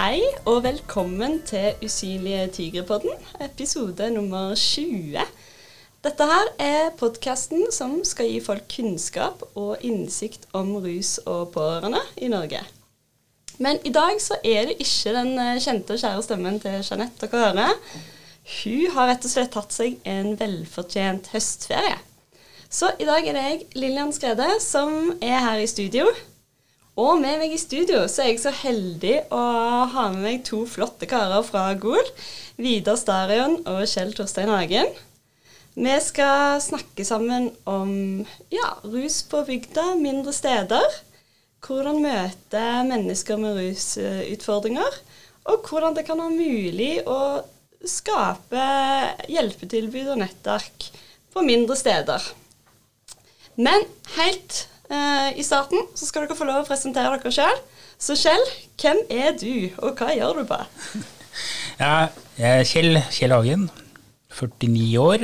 Hei og velkommen til Usynlige tigerpodden, episode nummer 20. Dette her er podkasten som skal gi folk kunnskap og innsikt om rus og pårørende i Norge. Men i dag så er det ikke den eh, kjente og kjære stemmen til Jeanette dere hører. Hun har rett og slett tatt seg en velfortjent høstferie. Så i dag er det jeg, Lillian Skrede, som er her i studio. Og med meg i studio så er jeg så heldig å ha med meg to flotte karer fra Gol. Vidar Starion og Kjell Torstein Hagen. Vi skal snakke sammen om ja, rus på bygda, mindre steder. Hvordan møte mennesker med rusutfordringer. Og hvordan det kan være mulig å skape hjelpetilbud og nettverk på mindre steder. Men helt Uh, I starten så skal dere få lov å presentere dere sjøl. Så Kjell, hvem er du, og hva gjør du på? Ja, jeg er Kjell, Kjell Hagen, 49 år,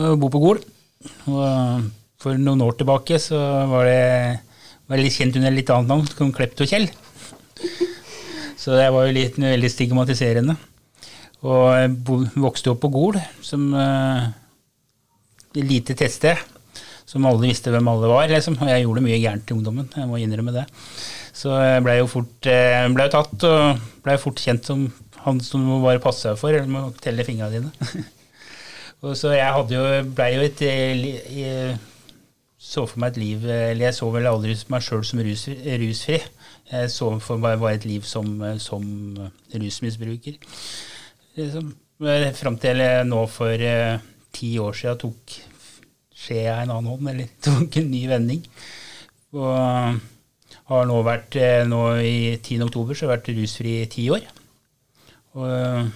og bor på Gol. Og for noen år tilbake så var det var litt kjent under litt annet navn, som Klepto-Kjell. Så det var jo litt veldig stigmatiserende. Og jeg vokste opp på Gol, som uh, lite tettsted som alle visste hvem alle var. Liksom. Og jeg gjorde mye gærent i ungdommen, jeg må innrømme det. Så jeg blei jo fort eh, ble tatt, og blei fort kjent som han som du må bare passe deg for, eller må telle fingrene dine. og så jeg hadde jo, blei jo et eh, jeg så for meg et liv Eller jeg så vel aldri meg sjøl som rus, rusfri. Jeg så for meg bare et liv som, som rusmisbruker. Liksom. Fram til nå for eh, ti år siden tok skjea en annen hånd, eller tok en ny vending. Og har nå vært eh, nå i 10. oktober så har jeg vært rusfri i ti år. Og uh,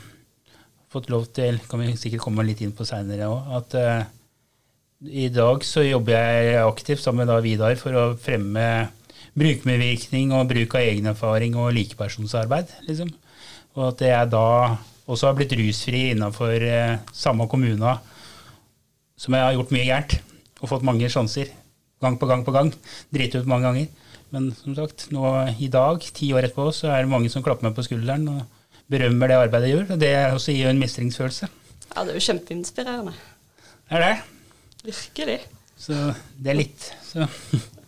fått lov til, kan vi sikkert komme litt inn på seinere òg, at uh, i dag så jobber jeg aktivt sammen med da Vidar for å fremme brukermedvirkning og bruk av egenerfaring og likepersonsarbeid. Liksom. Og at jeg da også har blitt rusfri innenfor uh, samme kommune som jeg har gjort mye gærent og fått mange sjanser. Gang på gang på gang. Driti ut mange ganger. Men som sagt, nå i dag, ti år etterpå, så er det mange som klapper meg på skulderen og berømmer det arbeidet jeg gjør. Og det også gir jo en mestringsfølelse. Ja, det er jo kjempeinspirerende. Det er det. Virkelig. Så det er litt, så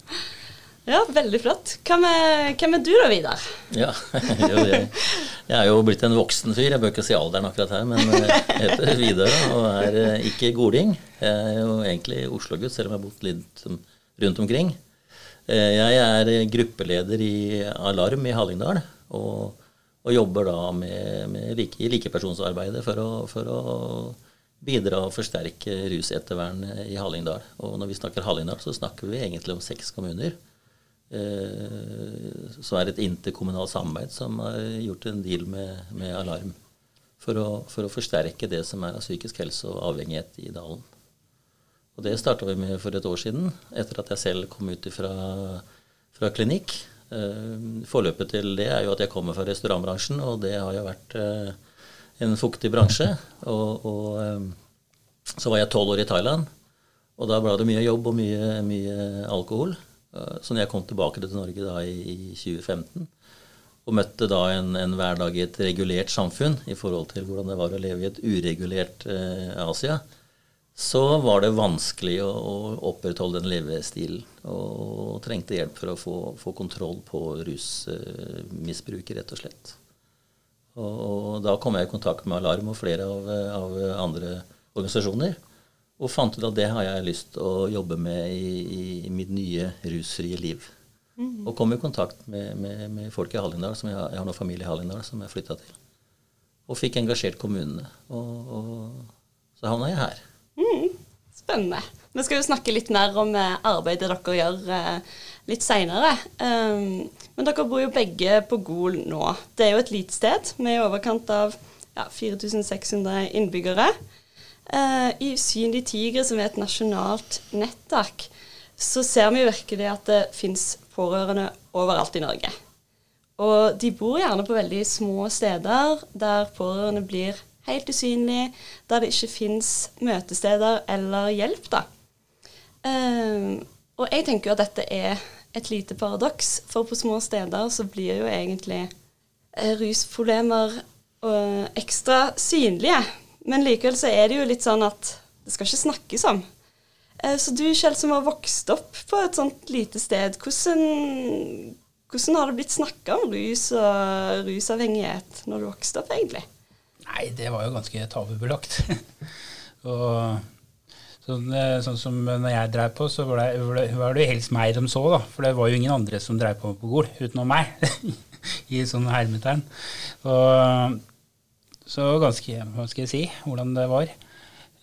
Ja, veldig flott. Hvem er, hvem er du da, Vidar? Ja, jeg, jeg, er jo blitt en voksen fyr. Jeg bør ikke si alderen akkurat her, men eh, jeg heter Vidar og er eh, ikke goding. Jeg er jo egentlig Oslo-gutt, selv om jeg har bodd litt rundt omkring. Eh, jeg er gruppeleder i Alarm i Hallingdal, og, og jobber da med, med like, likepersonsarbeidet for å, for å bidra og forsterke rusettervernet i Hallingdal. Og når vi snakker Hallingdal, så snakker vi egentlig om seks kommuner. Eh, så er det et interkommunalt samarbeid som har gjort en deal med, med Alarm for å, for å, forsterke det som er av psykisk helse og avhengighet i dalen. Og Det starta vi med for et år siden, etter at jeg selv kom ut fra, fra klinikk. Eh, forløpet til det er jo at jeg kommer fra restaurantbransjen, og det har jo vært eh, en fuktig bransje. Og, og så var jeg tolv år i Thailand, og da ble det mye jobb og mye, mye alkohol. Eh, så når jeg kom tilbake til Norge da i 2015 og møtte da en, en, hverdag i et regulert samfunn i forhold til hvordan det var å leve i et uregulert eh, Asia, så var det vanskelig å, å opprettholde den levestilen. Og, og, trengte hjelp for å få, få kontroll på rusmisbruket, rett og slett. Og, og, da kom jeg i kontakt med Alarm og flere av, av andre organisasjoner. Og fant ut at det har jeg lyst til å jobbe med i, i mitt nye rusfrie liv. Mm. Og kom i kontakt med, med, med folk i Hallingdal, som jeg, jeg, har noen familie i Hallingdal som jeg flytta til. Og fikk engasjert kommunene. Og, og så havna jeg her. Mm. Spennende. Vi skal jo snakke litt mer om eh, arbeidet dere gjør eh, litt seinere. Um, men dere bor jo begge på Gol nå. Det er jo et lite sted med i overkant av ja, 4600 innbyggere. Uh, I Usynlig tigre, som er et nasjonalt nettverk, så ser vi virkelig at det fins pårørende overalt i Norge. Og de bor gjerne på veldig små steder der pårørende blir helt usynlige, der det ikke fins møtesteder eller hjelp, da. Eh, og jeg tenker jo at dette er et lite paradoks, for på små steder så blir jo egentlig eh, rusproblemer eh, ekstra synlige. Men likevel så er det jo litt sånn at det skal ikke snakkes om. Eh, så du Kjell som har vokst opp på et sånt lite sted, hvordan, hvordan har det blitt snakka om rus og rusavhengighet når du vokste opp, egentlig? Nei, det var jo ganske tabubelagt. og sånn, sånn, som når jeg drev på, så var det, var det helst meg de så, da. For det var jo ingen andre som drev på på Gol utenom meg. I sånn hermetegn. Og så ganske Hva skal jeg si? Hvordan det var.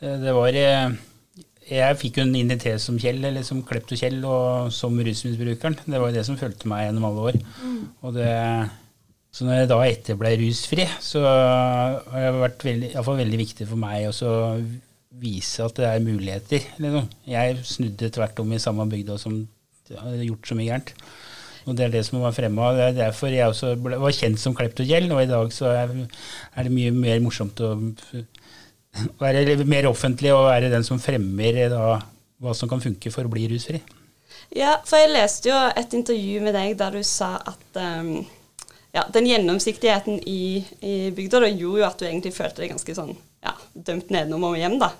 Eh, det var eh, Jeg fikk jo en identitet som Kjell, eller som Klepto-Kjell, og som rusmisbrukeren. Det var jo det som fulgte meg gjennom alle år. Mm. Og det så når jeg da etter ble rusfri, så har det vært veldig, veldig viktig for meg å vise at det er muligheter. Liksom. Jeg snudde tvert om i samme bygda som hadde gjort så mye gærent. Og det er det som var fremme. Det er derfor jeg også ble, var kjent som klept og i dag så er, er, det mye mer morsomt å være mer offentlig og være den som fremmer da, hva som kan funke for å bli rusfri. Ja, for jeg leste jo et intervju med deg der du sa at um ja, den gjennomsiktigheten i, i bygda gjorde jo at du egentlig følte deg ganske sånn ja, dømt nedenom og hjem, da.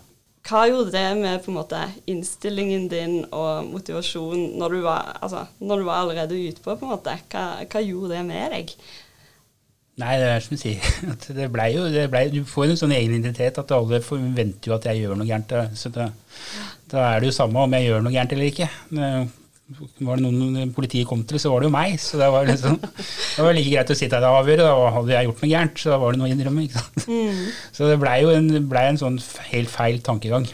Hva gjorde det med på en måte innstillingen din og motivasjonen når du var, altså, når du var allerede utpå, på? Hva, hva, gjorde det med deg? Nei, det er som du sier. Det ble jo, det ble, du får en sånn egen identitet at alle forventer jo at jeg gjør noe gærent. Så da, da er det jo samme om jeg gjør noe gærent eller ikke var det noen politiet kom til, så var det jo meg. Så det var, liksom, det var like greit å sitte i og avgjøre. Da hadde jeg gjort noe gærent, så da var det noe å innrømme. Mm. Så det blei jo en, ble en, sånn helt feil tankegang.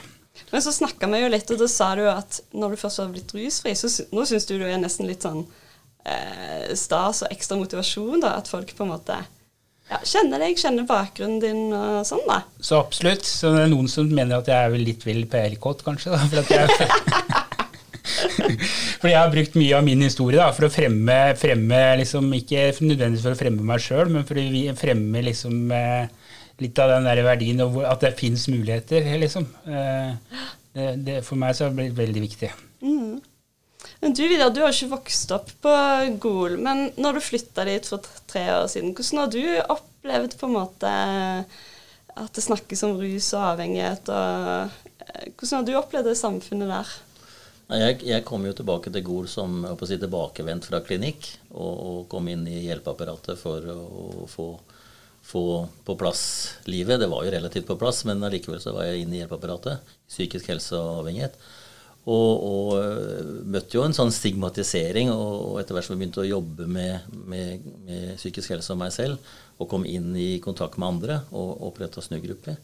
Men så snakka vi jo litt, og da sa du at når du først var blitt rusfri, så nå syns du du er nesten litt sånn eh, stas og ekstra motivasjon, da, at folk på en måte ja, kjenner deg, kjenner bakgrunnen din og sånn, da. Så absolutt. Så det er noen som mener at jeg er litt vill på Elkot, kanskje. Da, for at jeg Fordi jeg har brukt mye av min historie da, for å fremme, fremme liksom, Ikke nødvendigvis for å fremme meg sjøl, men for å fremme liksom, eh, litt av den der verdien og at det fins muligheter. Liksom. Eh, det, det, for meg så har det blitt veldig viktig. Mm. Men Du Vidar, du har ikke vokst opp på Gol, men når du flytta dit for tre år siden, hvordan har du opplevd på en måte at det snakkes om rus og avhengighet? og eh, Hvordan har du opplevd det samfunnet der? Jeg, jeg, kom jo tilbake til Gol som si, tilbakevendt fra klinikk, og, og, kom inn i hjelpeapparatet for å, få, få, på plass livet. Det var jo relativt på plass, men allikevel så var jeg inne i hjelpeapparatet. Psykisk helse og avhengighet. Og, og øh, møtte jo en sånn stigmatisering, og, etter hvert som jeg begynte å jobbe med, med, med, psykisk helse og meg selv, og kom inn i kontakt med andre og oppretta snugrupper,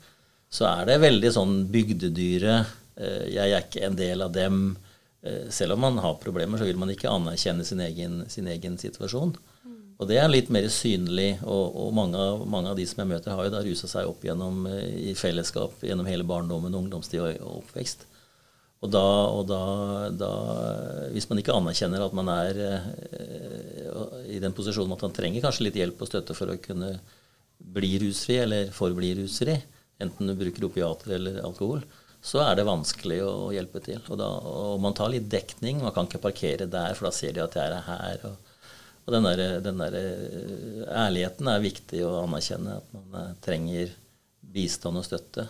så er det veldig sånn bygdedyre øh, Jeg er ikke en del av dem. Eh, selv om man har problemer, så vil man ikke anerkjenne sin egen, sin egen situasjon. Og det er litt mer synlig, og, og mange, mange, av, de som jeg møter, har jo da rusa seg opp gjennom, eh, i fellesskap gjennom hele barndommen, ungdomstid og oppvekst. Og, da, og da, da, hvis man ikke anerkjenner at man er eh, i den posisjonen at man trenger kanskje litt hjelp og støtte for å kunne bli rusfri eller forbli rusfri, enten du bruker opiater eller alkohol, så er det vanskelig å hjelpe til. Og, da, og man tar litt dekning. Man kan ikke parkere der, for da ser de at jeg er her. Og, og den, der, den der eh, ærligheten er viktig å anerkjenne. At man eh, trenger bistand og støtte.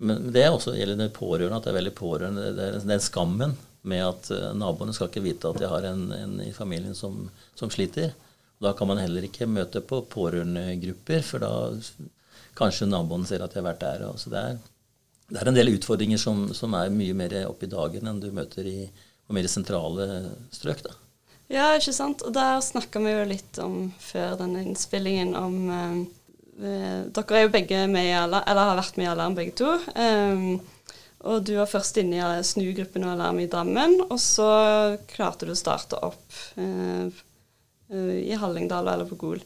Men det er også gjelder det pårørende, at det er veldig pårørende. Det er den skammen med at eh, naboene skal ikke vite at de har en, en i familien som, som sliter. Da kan man heller ikke møte på pårørendegrupper, for da kanskje naboen ser at de har vært der. Så det er, det er en del utfordringer som, som er mye mer oppe i dagen enn du møter i mer sentrale strøk. da. Ja, ikke sant. Og der snakka vi jo litt om før denne innspillingen om eh, eh, Dere er jo begge med i Alarm, eller har vært med i Alarm begge to. Um, og du var først inne i snugruppen og Alarm i Drammen, og så klarte du å starte opp uh, uh, i Hallingdal eller på Gol.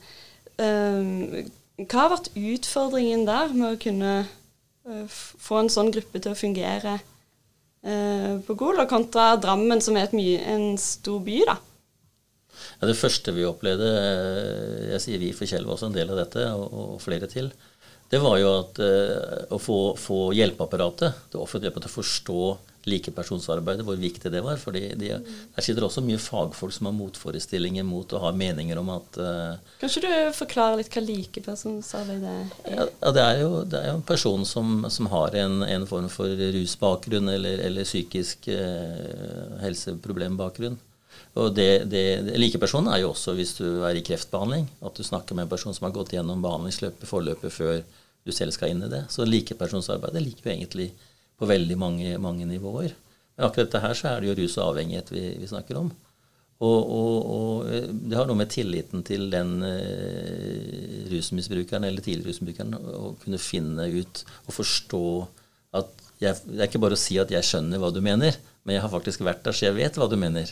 Um, hva har vært utfordringen der med å kunne Eh, få en sånn gruppe til å fungere eh, på Gol, og kontra Drammen, som er mye, en stor by, da? Ja, det første vi opplevde, eh, jeg sier vi, for Kjell var også en del av dette, og, og flere til, det var jo at å få, få hjelpeapparatet, det offentlige, til å forstå likepersonsarbeidet, hvor viktig det var. fordi de, Der sitter også mye fagfolk som har motforestillinger mot og har meninger om at uh, Kan ikke du forklare litt hva likepersonsarbeid er? Ja, det, er jo, det er jo en person som, som har en, en, form for rusbakgrunn eller, eller psykisk uh, helseproblembakgrunn. Og det, det, Likeperson er jo også hvis du er i kreftbehandling, at du snakker med en person som har gått gjennom behandlingsløpet, forløpet, før du selv skal inn i det. Så likepersonsarbeidet liker jo egentlig på veldig mange, mange, nivåer. Men akkurat dette her så er det jo rus og avhengighet vi, vi snakker om. Og, og, og, eh, det har noe med tilliten til den eh, rusmisbrukeren eller tidligere rusmisbrukeren å kunne finne ut og forstå at jeg, Det er ikke bare å si at 'jeg skjønner hva du mener', men jeg har faktisk vært der, så jeg vet hva du mener.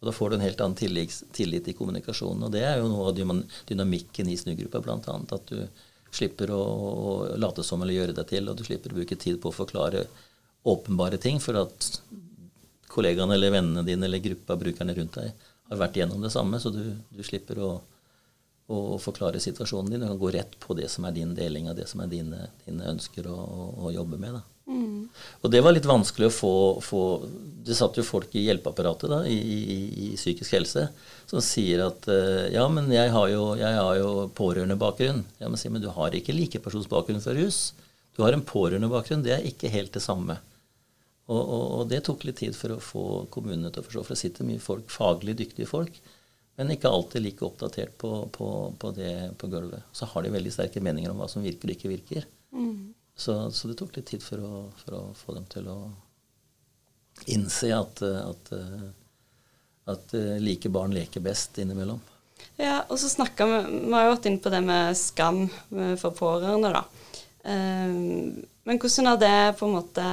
Og Da får du en helt annen tillit, tillit i kommunikasjonen. Og det er jo noe av dynamikken i snugruppa, bl.a. At du slipper å, å, late som eller gjøre deg til, og du slipper å bruke tid på å forklare åpenbare ting for at kollegaene eller vennene dine eller gruppa brukerne rundt deg har vært gjennom det samme, så du, du slipper å, å, forklare situasjonen din. Du kan gå rett på det som er din deling av det som er dine, dine ønsker å, å, jobbe med. Mm. Og det var litt vanskelig å få, få, Det satt jo folk i hjelpeapparatet da, i, i, i psykisk helse som sier at uh, ja, men jeg har jo, jeg har jo pårørendebakgrunn. Ja, men, men du har ikke likepersonsbakgrunn fra rus. Du har en pårørendebakgrunn. Det er ikke helt det samme. Og, og, og, det tok litt tid for å få kommunene til å forstå, for det sitter mye folk, faglig dyktige folk, men ikke alltid like oppdatert på, på, på det på gulvet. Så har de veldig sterke meninger om hva som virker og ikke virker. Mm. Så, så, det tok litt tid for å, for å, få dem til å innse at, at, at like barn leker best innimellom. Ja, og så snakka vi Vi har jo vært inne på det med skam for pårørende, da. Ehm, men hvordan har det på en måte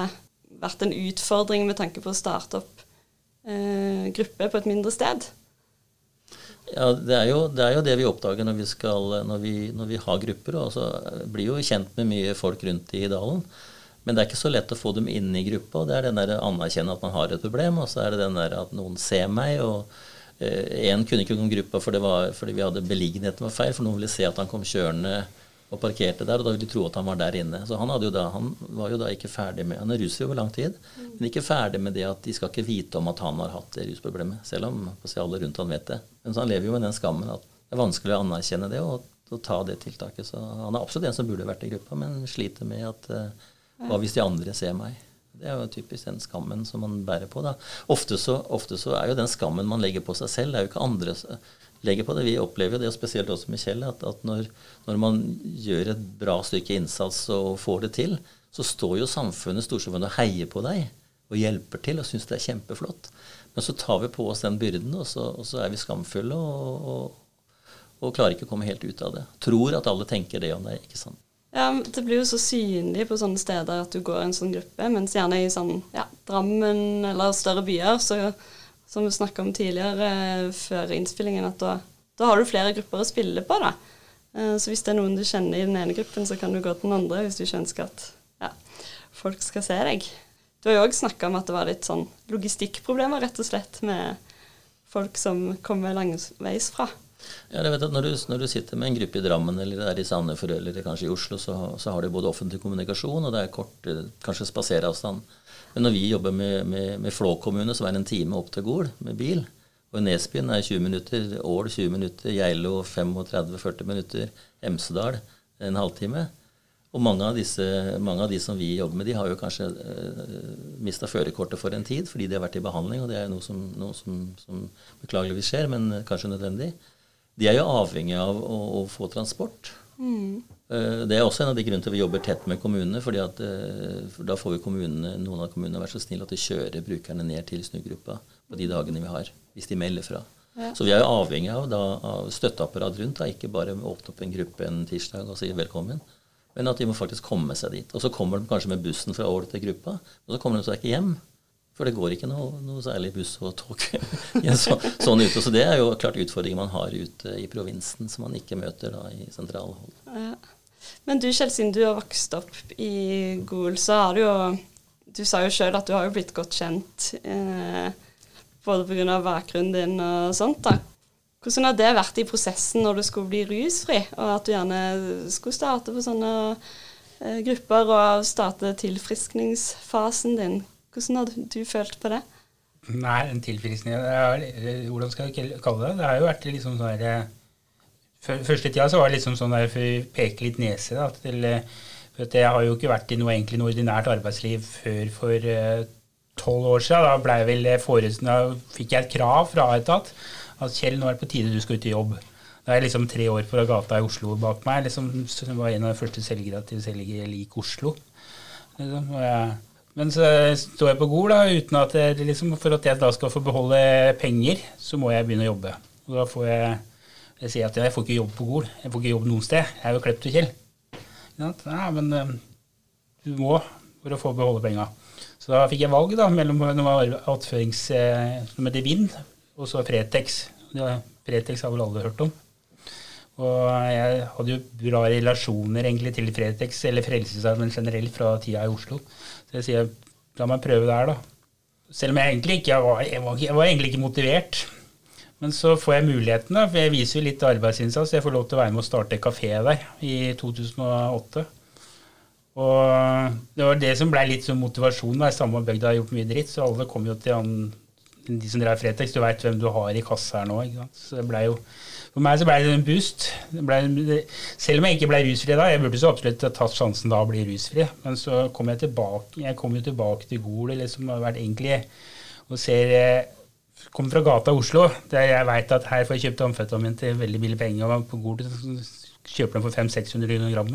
vært en utfordring med tanke på å starte opp eh, gruppe på et mindre sted? Ja, det er, jo, det er jo det vi oppdager når vi, skal, når vi, når vi har grupper. og så blir jo kjent med mye folk rundt i dalen. Men det er ikke så lett å få dem inn i gruppa. Det er den der anerkjenne at man har et problem, og så er det den der at noen ser meg. og Én eh, kunne ikke komme gruppa fordi, fordi vi hadde beliggenheten var feil, for noen ville se at han kom kjørende og parkerte der, og da ville de tro at han var der inne. Så han, da, han var jo da ikke ferdig med Han er rusfri over lang tid, men ikke ferdig med det at de skal ikke vite om at han har hatt det rusproblemet, selv om alle rundt han vet det. Men så han lever jo med den skammen at det er vanskelig å anerkjenne det og, og ta det tiltaket. Så han er absolutt en som burde vært i gruppa, men sliter med at uh, Hva hvis de andre ser meg? Det er jo typisk den skammen som man bærer på. da. Ofte så, ofte så er jo den skammen man legger på seg selv, det er jo ikke andre legger på det. Vi opplever jo det, og spesielt også med Kjell, at, at når, når, man gjør et bra stykke innsats og får det til, så står jo samfunnet, storsamfunnet og heier på deg og hjelper til og syns det er kjempeflott. Men så tar vi på oss den byrden, og så, og så er vi skamfulle og, og, og, klarer ikke å komme helt ut av det. Tror at alle tenker det om deg, ikke sant. Ja, Det blir jo så synlig på sånne steder at du går i en sånn gruppe, mens gjerne i sånn ja, Drammen eller større byer så som vi snakka om tidligere eh, før innspillingen, at da, da, har du flere grupper å spille på. da. Eh, så hvis det er noen du kjenner i den ene gruppen, så kan du gå til den andre hvis du ikke ønsker at ja, folk skal se deg. Du har jo òg snakka om at det var litt sånn logistikkproblemer, rett og slett, med folk som kommer langveis fra. Ja, jeg vet at når du, når du, sitter med en gruppe i Drammen eller der i Sandefjord eller kanskje i Oslo, så, så har du både offentlig kommunikasjon og det er kort, eh, kanskje spaseravstand. Men når vi jobber med, med, med Flå kommune, så er en time opp til Gol med bil. Og Nesbyen er 20 minutter, Ål 20 minutter, Geilo 35-40 minutter, Hemsedal en halvtime. Og mange av, disse, mange av, de som vi jobber med, de har jo kanskje eh, mista førerkortet for en tid fordi de har vært i behandling, og det er noe som, noe som, som beklageligvis skjer, men kanskje nødvendig. De er jo avhengig av å, å få transport. Mm. Det er også en av de grunnene til at vi jobber tett med kommunene. fordi at eh, for Da får vi kommunene, noen av kommunene være så snille at de kjører brukerne ned til snugruppa på de dagene vi har, hvis de melder fra. Ja. Så vi er jo avhengig av, da, av støtteapparat rundt. Da, ikke bare åpne opp en gruppe en tirsdag og si velkommen, men at de må faktisk komme seg dit. Og så kommer de kanskje med bussen fra Ål til gruppa, og så kommer de seg ikke hjem. For det går ikke noe, noe særlig buss og tog så, sånn ute. Så det er jo klart utfordringer man har ute i provinsen som man ikke møter da i sentralhold. Ja. Men du Kjell, siden du har vokst opp i Gol, så har du jo Du sa jo sjøl at du har jo blitt godt kjent eh, både pga. bakgrunnen din og sånt. da. Hvordan har det vært i prosessen når du skulle bli rusfri, og at du gjerne skulle starte på sånne eh, grupper og starte tilfriskningsfasen din? Hvordan har du følt på det? Nei, en tilfriskning Hvordan skal jeg kalle det? Det har jo vært liksom sånn der Første tida så var det liksom sånn der for å peke litt nese da, til for Jeg har jo ikke vært i noe, noe ordinært arbeidsliv før for tolv år siden. Da, ble jeg vel da fikk jeg et krav fra Aetat at Kjell, nå er det på tide du skal ut i jobb. Da er jeg liksom tre år fra gata i Oslo bak meg. Liksom, var en av de første selgerne til å selge lik Oslo. Liksom, jeg, men så står jeg på Gol, da, uten at jeg, liksom, for at jeg da skal få beholde penger, så må jeg begynne å jobbe. Og da får jeg jeg sier at jeg får ikke jobb på Gol. Jeg får ikke jobb noen sted. Jeg er jo klept til Kjell. Ja, men eh, du må for å få beholde penga. Så da fikk jeg valg da, mellom attførings eh, som heter Vind, og så Fretex. Fretex har vel alle hørt om. Og jeg hadde jo bra relasjoner egentlig til Fretex, eller Frelsesarmen generelt, fra tida i Oslo. Så jeg sier la meg prøve der, da. Selv om jeg egentlig ikke jeg var, jeg var, jeg var egentlig ikke motivert. Men så får jeg muligheten, da, for jeg viser jo litt arbeidsinnsats. Jeg får lov til å være med å starte kafé der i 2008. Og det var det som ble litt sånn motivasjon. Da. Samme bygda har gjort mye dritt, så alle kom jo til han, de som drev Fretex. Du veit hvem du har i kassa her nå. Så det ble jo for meg så ble det en boost. Det ble, selv om jeg ikke ble rusfri da, jeg burde så absolutt tatt sjansen da å bli rusfri, men så kom jeg tilbake jeg kom jo tilbake til Gol, som har vært egentlig og ser Kommer fra gata Oslo, der jeg veit at her får jeg kjøpt amfetamin til veldig billig penger. og på Gol kjøper den for 500-600 gram.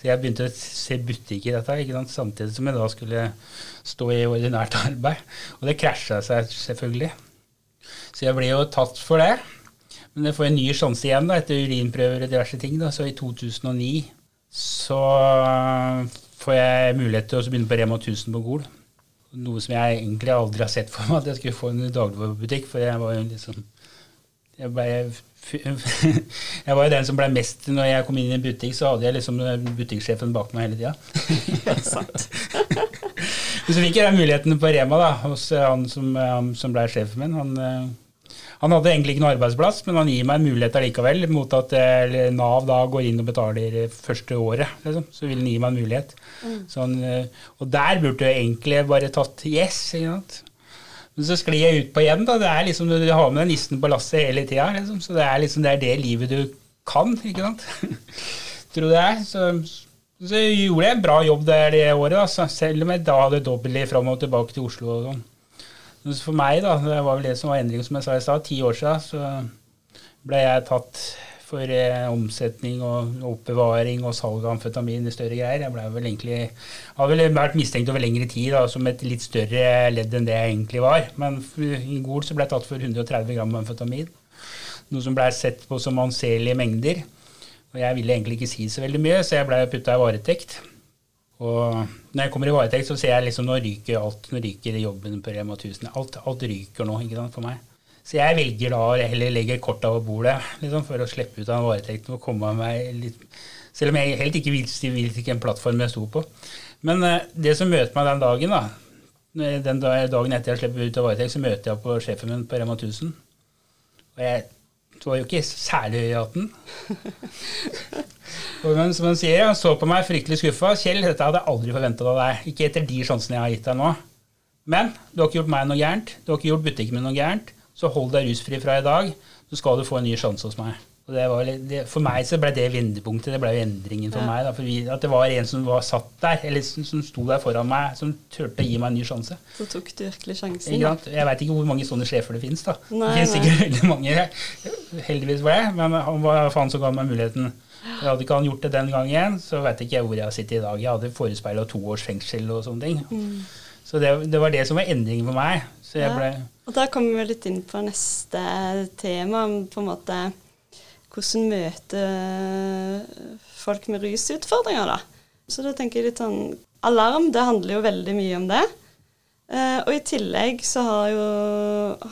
Så jeg begynte å se butikker i dette, ikke sant? samtidig som jeg da skulle stå i ordinært arbeid. Og det krasja seg selvfølgelig. Så jeg ble jo tatt for det. Men jeg får en ny sjanse igjen da, etter urinprøver og diverse ting. Da. Så i 2009 så får jeg mulighet til å begynne på Rema 1000 på Gol. Noe som jeg egentlig aldri har sett for meg, at jeg skulle få en dagligvarebutikk. For jeg var jo liksom jeg ble jeg var jo den som ble mest Når jeg kom inn i en butikk, så hadde jeg liksom butikksjefen bak meg hele tida. så fikk jeg den muligheten på Rema da, hos han som, som ble sjefen min. Han, eh, han, hadde egentlig ikke noen arbeidsplass, men han gir meg en mulighet allikevel, mot at Nav da går inn og betaler første året. Liksom. Så vil han gi meg en mulighet. Mm. Sånn, og der burde jeg egentlig bare tatt yes. ikke sant? Men så sklir jeg ut på igjen. da, det er liksom, Du har med deg nissen på lasset hele tida. Liksom, så det er liksom det, er det livet du kan. ikke sant? Tror det er. Så, så gjorde jeg en bra jobb der det året, da, selv om jeg da hadde dobbelt fram og tilbake til Oslo. og sånn. For meg, da, det var vel det som var endringen, som jeg sa i stad, ti år siden, så ble jeg tatt for eh, omsetning og oppbevaring og salg av amfetamin i større greier. Jeg ble vel egentlig, hadde vel vært mistenkt over lengre tid da, som et litt større ledd enn det jeg egentlig var. Men i Gol så ble jeg tatt for 130 gram amfetamin. Noe som ble sett på som anselige mengder. Og jeg ville egentlig ikke si så veldig mye, så jeg ble putta i varetekt. Og når jeg kommer i varetekt, så ser jeg liksom nå ryker alt. Nå ryker jobben på Rema 1000. Alt, alt ryker nå ikke sant, for meg. Så jeg velger da å heller legge korta over bordet liksom, for å slippe ut av varetekten og komme meg litt Selv om jeg helt ikke vil hvilken plattform jeg sto på. Men uh, det som møter meg den dagen, da, den dagen etter jeg slipper ut av varetekt, så møter jeg på sjefen min på Rema 1000. Og jeg var jo ikke særlig høy i hatten. Men som han sier, han så på meg fryktelig skuffa. 'Kjell, dette hadde jeg aldri forventa av deg. Ikke etter de sjansene jeg har gitt deg nå.' Men du har ikke gjort meg noe gærent. Du har ikke gjort butikken min noe gærent. Så hold deg rusfri fra i dag, så skal du få en ny sjanse hos meg. Og det var, det, for meg så ble det vendepunktet. Det ble jo endringen for ja. meg. Da, for vi, at det var en som var satt der, eller som, som sto der foran meg, som turte å gi meg en ny sjanse. Så tok du virkelig sjansen? Jeg veit ikke hvor mange sånne sjefer det finnes. da. Nei, det finnes sikkert veldig mange, heldigvis for det, men han var faen som ga meg muligheten. Hadde ikke han gjort det den gangen, så veit ikke jeg hvor jeg har sittet i dag. Jeg hadde forespeila to års fengsel og sånne ting. Mm. Så det, det, var det som var endringen for meg. Så jeg ble og da kommer vi litt inn på neste tema, på en måte hvordan møter folk med rusutfordringer, da. Så da tenker jeg litt sånn Alarm, det handler jo veldig mye om det. Eh, og i tillegg så har jo,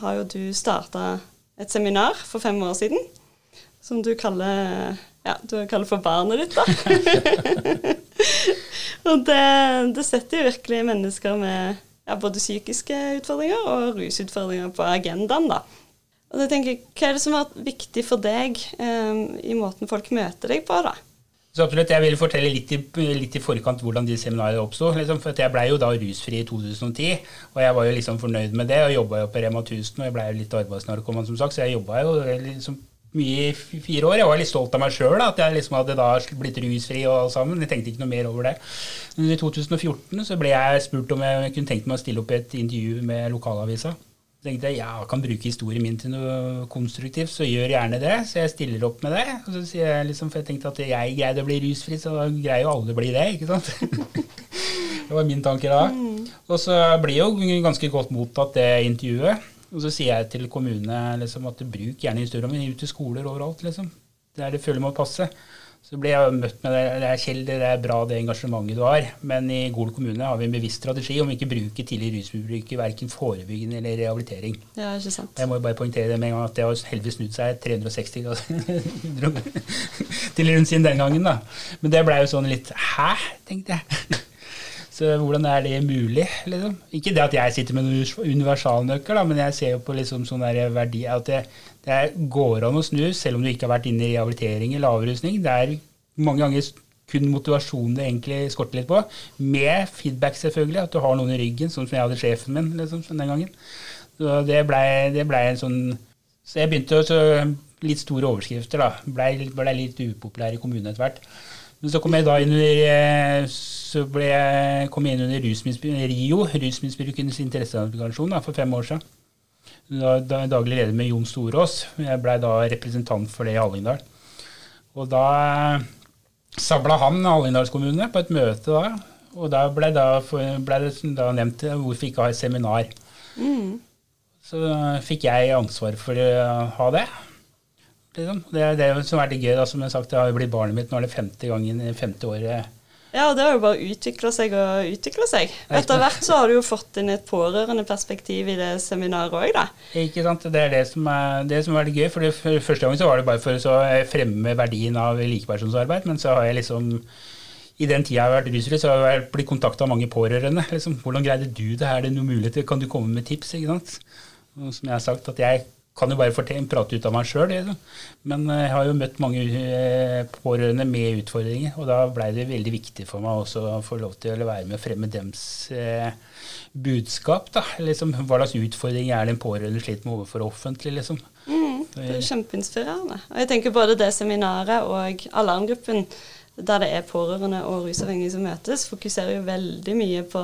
har jo du starta et seminar for fem år siden som du kaller ja, du kaller for barnet ditt, da. og det, det setter jo virkelig mennesker med ja, både psykiske utfordringer og rusutfordringer på agendaen. da. Og da tenker jeg, Hva er det som har vært viktig for deg um, i måten folk møter deg på? da? Så absolutt, Jeg vil fortelle litt i, litt i forkant hvordan de seminarene oppsto. Liksom, for jeg blei jo da rusfri i 2010, og jeg var jo liksom fornøyd med det. og Jobba jo på Rema 1000, og jeg blei litt arbeidsnarkoman, som sagt, så jeg jobba jo liksom mye i fire år. Jeg var litt stolt av meg sjøl, at jeg liksom hadde da blitt rusfri og alt sammen. Jeg tenkte ikke noe mer over det. Men i 2014 så ble jeg spurt om jeg kunne tenkt meg å stille opp i et intervju med lokalavisa. Tenkte jeg ja, kan bruke historien min til noe konstruktivt, så gjør gjerne det. Så jeg stiller opp med det. Og så sier jeg liksom, For jeg tenkte at jeg greide å bli rusfri, så da greier jo alle å bli det. ikke sant? det var min tanke da. Og så blir jo ganske godt mottatt det intervjuet. Og så sier jeg til kommunene liksom, at bruk gjerne historien min ut til skoler overalt. liksom. Der det føler må passe. Så ble jeg møtt med det. det er Kjell, det er bra det engasjementet du har, men i Gol kommune har vi en bevisst strategi om ikke bruke tidlig rusmisbruk i verken forebyggende eller rehabilitering. Ja, ikke sant. Jeg må jo bare poengtere det med en gang at det har heldigvis snudd seg 360 grader til rundt siden den gangen. da. Men det blei jo sånn litt Hæ? tenkte jeg. Så hvordan er det mulig? Liksom? Ikke det at jeg sitter med noen universalnøkkel, da, men jeg ser jo på liksom sånn verdi at det, det går an å snu, selv om du ikke har vært inne i rehabilitering eller avrusning. Det er mange ganger kun motivasjonen det egentlig skorter litt på. Med feedback, selvfølgelig. At du har noen i ryggen, sånn som jeg hadde sjefen min liksom, den gangen. Så det blei ble en sånn Så jeg begynte å Litt store overskrifter, da. Blei ble litt upopulær i kommunen etter hvert. Men så kom jeg da inn under eh, så ble jeg, kom jeg inn under RIO, Rusmisbrukernes interesseorganisasjon, for fem år siden. Da, da daglig leder med Jon Storås. Jeg blei da representant for det i Hallingdal. Og da eh, sabla han Hallingdalskommune på et møte da. Og da ble, da, ble det da nevnt hvorfor ikke ha et seminar. Mm. Så fikk jeg ansvar for å ha det. Liksom. Det er det som er det gøy. Da, som jeg har sagt, det har jo blitt barnet mitt. Nå er det femte gangen i femte året. Ja, og det har jo bare utvikla seg og utvikla seg. Etter hvert så har du jo fått inn et pårørendeperspektiv i det seminaret òg, da. Ikke sant. Det er det som er, det som er det gøy. For det, første gang så var det bare for å fremme verdien av likepersonsarbeid. Men så har jeg liksom i den tida jeg har vært rusfri, så har jeg blitt kontakta av mange pårørende. Liksom, 'Hvordan greide du det? Er det noen muligheter? Kan du komme med tips?' ikke sant? Og som jeg har sagt, at jeg kan jo bare fortelle, prate ut av meg sjøl. Men eh, jeg har jo møtt mange eh, pårørende med utfordringer, og da blei det veldig viktig for meg også å få lov til å være med å fremme dems eh, budskap. da, liksom, Hva slags utfordringer er det en pårørende sliter med overfor offentlig? liksom. Mm, det er kjempeinspirerende. Og jeg tenker både det seminaret og alarmgruppen, der det er pårørende og rusavhengige som møtes, fokuserer jo veldig mye på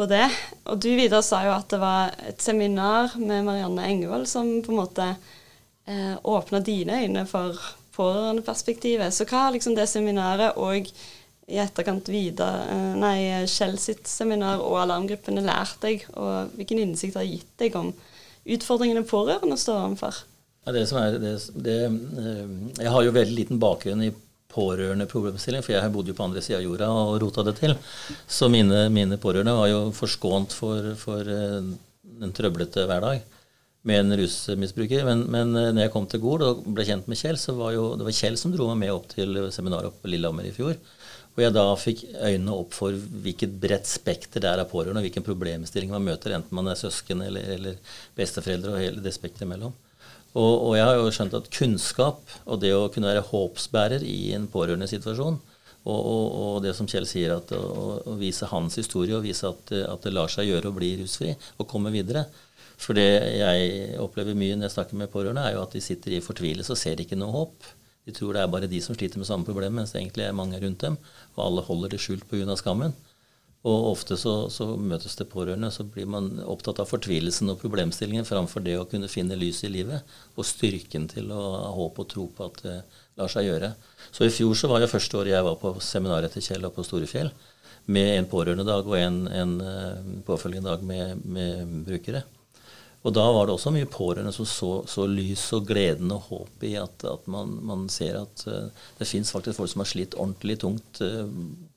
på det. Og du Vidar sa jo at det var et seminar med Marianne Engevold som på en måte eh, åpna dine øyne for pårørendeperspektivet. Så hva har liksom det seminaret og i etterkant Vidar, eh, nei, Kjell sitt seminar og alarmgruppene lært deg, og hvilken innsikt har gitt deg om utfordringene pårørende står overfor? Ja, det som er, det, det, eh, jeg har jo veldig liten bakgrunn i pårørende problemstilling, for jeg bodde jo på andre sida av jorda og rota det til. Så mine, mine pårørende var jo forskånt for, for uh, en trøblete hverdag med en rusmisbruker. Men, men uh, når jeg kom til Gol og ble kjent med Kjell, så var jo, det var Kjell som dro meg med opp til seminaret på Lillehammer i fjor. Og jeg da fikk øynene opp for hvilket bredt spekter det er av pårørende, og hvilken problemstilling man møter, enten man er søsken eller, eller besteforeldre og hele det spekteret imellom. Og, og, jeg har jo skjønt at kunnskap og det å kunne være håpsbærer i en pårørendesituasjon, og, og, og det som Kjell sier, at å, vise hans historie og vise at, at, det lar seg gjøre å bli rusfri og komme videre. For det jeg opplever mye når jeg snakker med pårørende, er jo at de sitter i fortvilelse og ser ikke noe håp. De tror det er bare de som sliter med samme problem, mens det egentlig er mange rundt dem. Og alle holder det skjult pga. skammen. Og ofte så, så, møtes det pårørende, så blir man opptatt av fortvilelsen og problemstillingen framfor det å kunne finne lys i livet og styrken til å ha håp og tro på at det lar seg gjøre. Så i fjor så var jo første året jeg var på seminaret til Kjell og på Storefjell med en pårørendedag og en, en eh, påfølgende dag med, med brukere. Og da var det også mye pårørende som så, så lys og gleden og håp i at, at man, man, ser at uh, det fins faktisk folk som har slitt ordentlig tungt uh,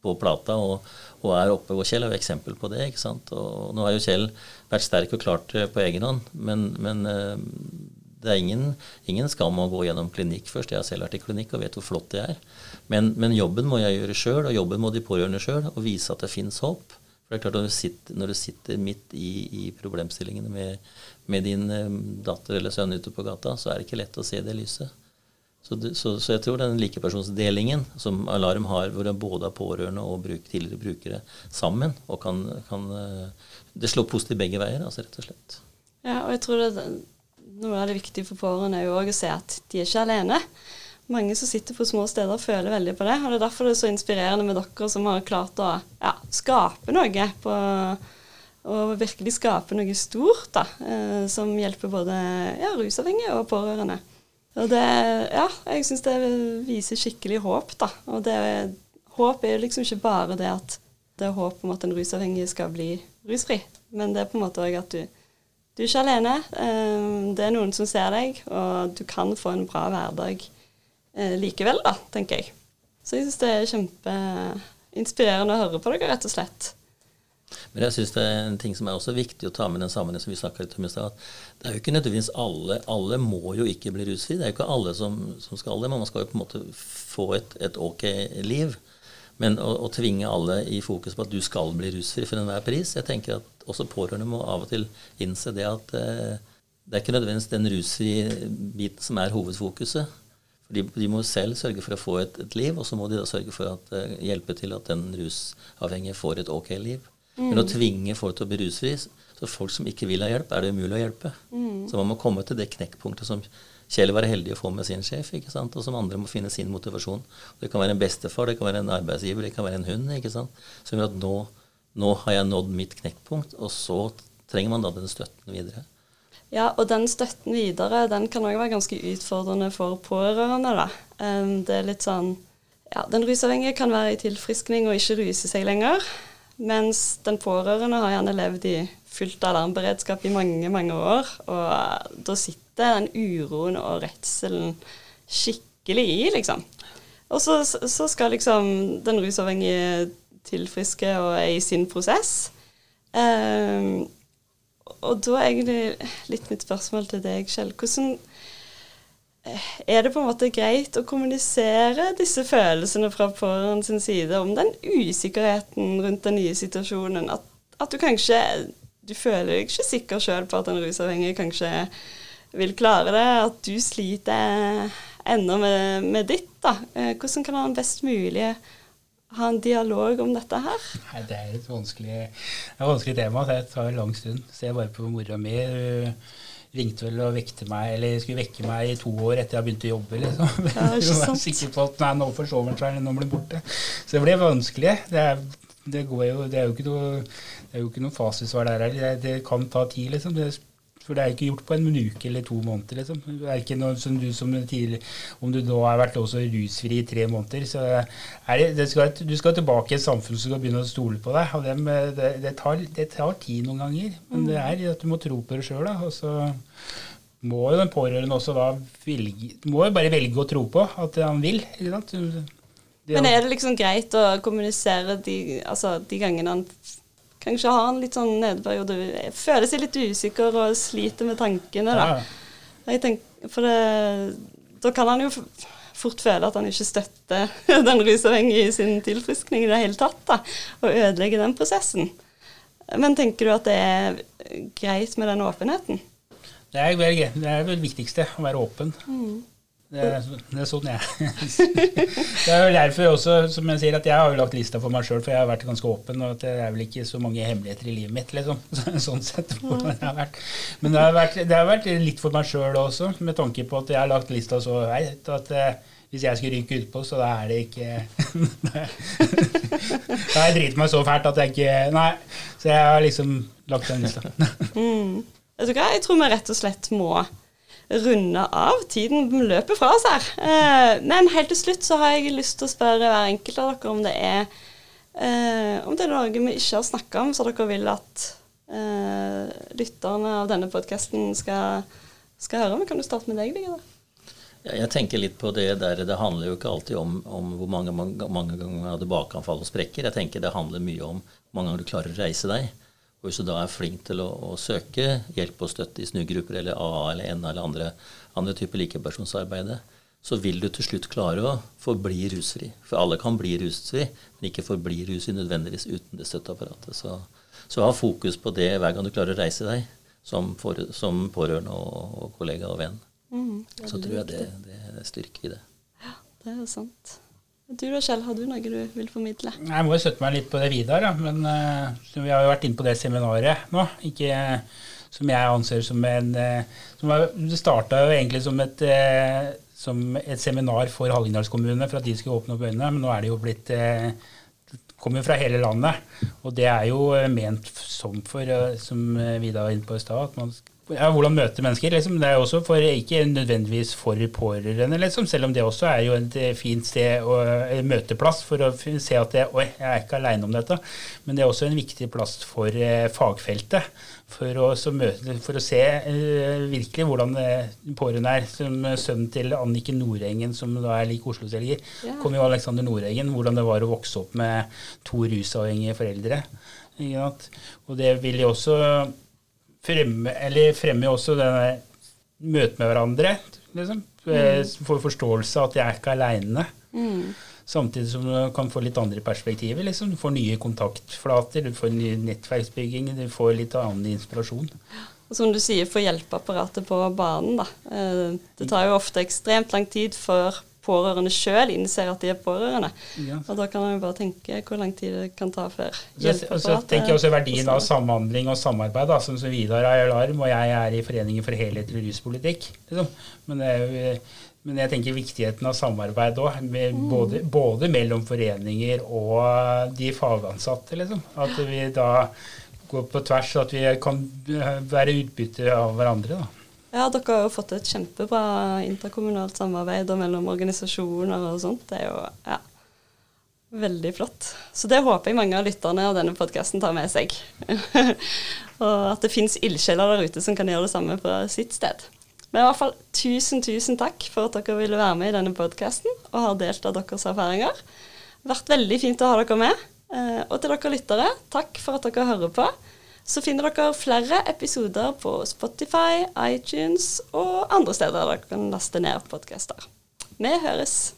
på plata og, og, er oppe. Og Kjell er jo eksempel på det. ikke sant? Og nå har jo Kjell vært sterk og klart det på egen hånd, men, men uh, det er ingen, ingen, skam å gå gjennom klinikk først. Jeg har selv vært i klinikk og vet hvor flott det er. Men, men jobben må jeg gjøre sjøl, og jobben må de pårørende sjøl, og vise at det fins håp. Det er klart Når du sitter, når du sitter midt i, i problemstillingene med, med, din eh, datter eller sønn ute på gata, så er det ikke lett å se det lyset. Så, det, så, så, jeg tror den likepersonsdelingen som Alarm har, hvor det både er pårørende og bruk, tidligere brukere sammen, og kan, kan eh, Det slår positivt begge veier, altså rett og slett. Ja, og jeg tror det, noe av det viktige for pårørende er jo òg å se at de er ikke alene. Mange som sitter på små steder, føler veldig på det. Og det er derfor det er så inspirerende med dere som har klart å ja, skape noe på og virkelig skape noe stort da, eh, som hjelper både ja, rusavhengige og pårørende. Og det, ja, jeg syns det viser skikkelig håp, da. Og det, håp er jo liksom ikke bare det at det er håp om at en rusavhengig skal bli rusfri, men det er på en måte òg at du, du er ikke alene. Eh, det er noen som ser deg, og du kan få en bra hverdag likevel, da, tenker jeg. Så jeg syns det er kjempeinspirerende å høre på dere, rett og slett. Men jeg syns det er en ting som er også viktig å ta med den sammenhengen som vi snakka litt om i stad. Det er jo ikke nødvendigvis alle Alle må jo ikke bli rusfri. Det er jo ikke alle som, som skal det. Men man skal jo på en måte få et, et ok liv. Men å, å, tvinge alle i fokus på at du skal bli rusfri for enhver pris Jeg tenker at også pårørende må av og til innse det at eh, det er ikke nødvendigvis den rusfrie biten som er hovedfokuset. De, de, må selv sørge for å få et, et liv, og så må de da sørge for å uh, hjelpe til at den rusavhengige får et ok liv. Mm. Men å tvinge folk til å bli rusfri Så folk som ikke vil ha hjelp, er det umulig å hjelpe. Mm. Så man må komme til det knekkpunktet som Kjell var heldig å få med sin sjef, ikke sant? og som andre må finne sin motivasjon. Det kan være en bestefar, det kan være en arbeidsgiver, det kan være en hund. ikke sant? Som gjør at nå, nå har jeg nådd mitt knekkpunkt, og så trenger man da den støtten videre. Ja, og den støtten videre den kan òg være ganske utfordrende for pårørende. da. Det er litt sånn ja, Den rusavhengige kan være i tilfriskning og ikke ruse seg lenger. Mens den pårørende har gjerne levd i fullt alarmberedskap i mange, mange år. Og da sitter den uroen og redselen skikkelig i, liksom. Og så, så skal liksom den rusavhengige tilfriske og er i sin prosess. Um, og da er egentlig litt mitt spørsmål til deg, Kjell. Hvordan er det på en måte greit å kommunisere disse følelsene fra pårørende sin side om den usikkerheten rundt den nye situasjonen? At, at du kanskje du føler deg ikke sikker sjøl på at en rusavhengig kanskje vil klare det, at du sliter ennå med, med, ditt. da. Eh, hvordan kan han best mulig ha en dialog om dette her? Nei, Det er et vanskelig, et vanskelig tema. Det tar en lang stund. Ser bare på mora mi ringte vel og vekte meg, eller skulle vekke meg i to år etter jeg begynte å jobbe. liksom. Ja, ikke sant. sikker på at nei, nå forsover han seg, nå blir han borte. Så det ble vanskelig. Det er, det jo, det er jo ikke noe, det er jo ikke noe fasitsvar der heller. Det, det, kan ta tid, liksom. Det for det er ikke gjort på en uke eller to måneder. liksom. Det er ikke noe som du som tidlig, Om du da har vært også rusfri i tre måneder, så er det, det skal, du skal tilbake i et samfunn som skal begynne å stole på deg. og det, det, det, tar, det tar, tid noen ganger. Men det er at du må tro på det sjøl. Og så må jo den pårørende også da velge, må jo bare velge å tro på at han vil. ikke sant? Men er det liksom greit å kommunisere de, altså, de gangene han kanskje har en litt sånn nedeperiode, føler seg litt usikker og sliter med tankene. da. Ja. Tenker, for det, da kan han jo fort føle at han ikke støtter den rusavhengige i sin tilfriskning i det hele tatt, da, og ødelegger den prosessen. Men tenker du at det er greit med den åpenheten? Det er det er vel viktigste, å være åpen. Mm. Det er, det er sånn jeg Det er jo derfor også, som jeg sier, at jeg har jo lagt lista for meg sjøl, for jeg har vært ganske åpen, og at det er vel ikke så mange hemmeligheter i livet mitt, liksom. Sånn sett. Det har vært. Men det har vært, det har vært litt for meg sjøl også, med tanke på at jeg har lagt lista så høyt at eh, hvis jeg skulle ryke utpå, så da er det ikke Da har jeg driti meg så fælt at jeg ikke Nei. Så jeg har liksom lagt den lista. mm. Jeg tror vi rett og slett må runde av. Tiden løper fra oss her. Eh, men helt til slutt så har jeg lyst til å spørre hver enkelt av dere om det er eh, om det er noe vi ikke har snakka om, så dere vil at eh, lytterne av denne podkasten skal, skal, høre. om. kan du starte med deg, Birger? Ja, jeg tenker litt på det der Det handler jo ikke alltid om, om hvor mange, mange, mange ganger tilbakeanfall og sprekker. Jeg tenker det handler mye om hvor mange ganger du klarer å reise deg. Og hvis du da er flink til å, å søke hjelp og støtte i snugrupper eller AA eller NA eller andre, andre typer likepersonsarbeid, så vil du til slutt klare å forbli rusfri. For alle kan bli rusfri, men ikke forbli rusfri nødvendigvis uten det støtteapparatet. Så, så ha fokus på det hver gang du klarer å reise deg som, for, som pårørende og, og, kollega og venn. Mm, Så tror jeg det, det er styrke i det. Ja, Det er sant. Du da, Kjell, har du noe du vil formidle? Jeg må jo støtte meg litt på det Vidar, da. Men uh, vi har jo vært inne på det seminaret nå. Ikke som jeg anser som en uh, som var, Det starta jo egentlig som et, som et seminar for Hallingdals kommune for at de skulle åpne opp øynene, men nå er det jo blitt kommer fra hele landet. Og det er jo ment som for, som Vidar var inne på i stad, at man ja, hvordan møte mennesker. Liksom. Det er også for, ikke nødvendigvis for pårørende, liksom, selv om det også er jo et eh, fint sted og en møteplass for å se at det, oi, jeg er ikke aleine om dette. Men det er også en viktig plass for eh, fagfeltet. For å, møte, for å se eh, virkelig hvordan eh, pårørende er. Som sønnen til Anniken Nordengen, som da er lik Oslo-selger, ja. kom jo Alexander Nordengen. Hvordan det var å vokse opp med to rusavhengige foreldre. Og det vil jo også fremme, eller fremmer også denne møte med hverandre. Liksom. Mm. Får forståelse av at jeg er ikke aleine. Mm. Samtidig som du kan få litt andre perspektiver. Liksom. Du får nye kontaktflater, du får ny nettverksbygging, du får litt annen inspirasjon. Og som du sier, få hjelpeapparatet på banen. Da. Eh, det tar jo ofte ekstremt lang tid før pårørende sjøl innser at de er pårørende. Ja. Og da kan man jo bare tenke hvor lang tid det kan ta før hjelpeapparatet Så tenker jeg også verdien av samhandling og samarbeid, da, som Vidar er i Alarm, og jeg er i Foreningen for helhetlig ruspolitikk. Liksom. Men, men, jeg tenker viktigheten av samarbeid òg, mm. både, både, mellom foreninger og de fagansatte. Liksom. At vi da går på tvers, at vi kan være utbytte av hverandre. da. Ja, dere har jo fått et kjempebra interkommunalt samarbeid og mellom organisasjoner og sånt. Det er jo ja, veldig flott. Så det håper jeg mange av lytterne av denne podkasten tar med seg. og at det fins ildsjeler der ute som kan gjøre det samme på sitt sted. Men i hvert fall tusen, tusen takk for at dere ville være med i denne podkasten og har delt av deres erfaringer. Det har vært veldig fint å ha dere med. Eh, og til dere lyttere, takk for at dere hører på. Så finner dere flere episoder på Spotify, iTunes og andre steder dere kan laste ned podkaster. Vi høres.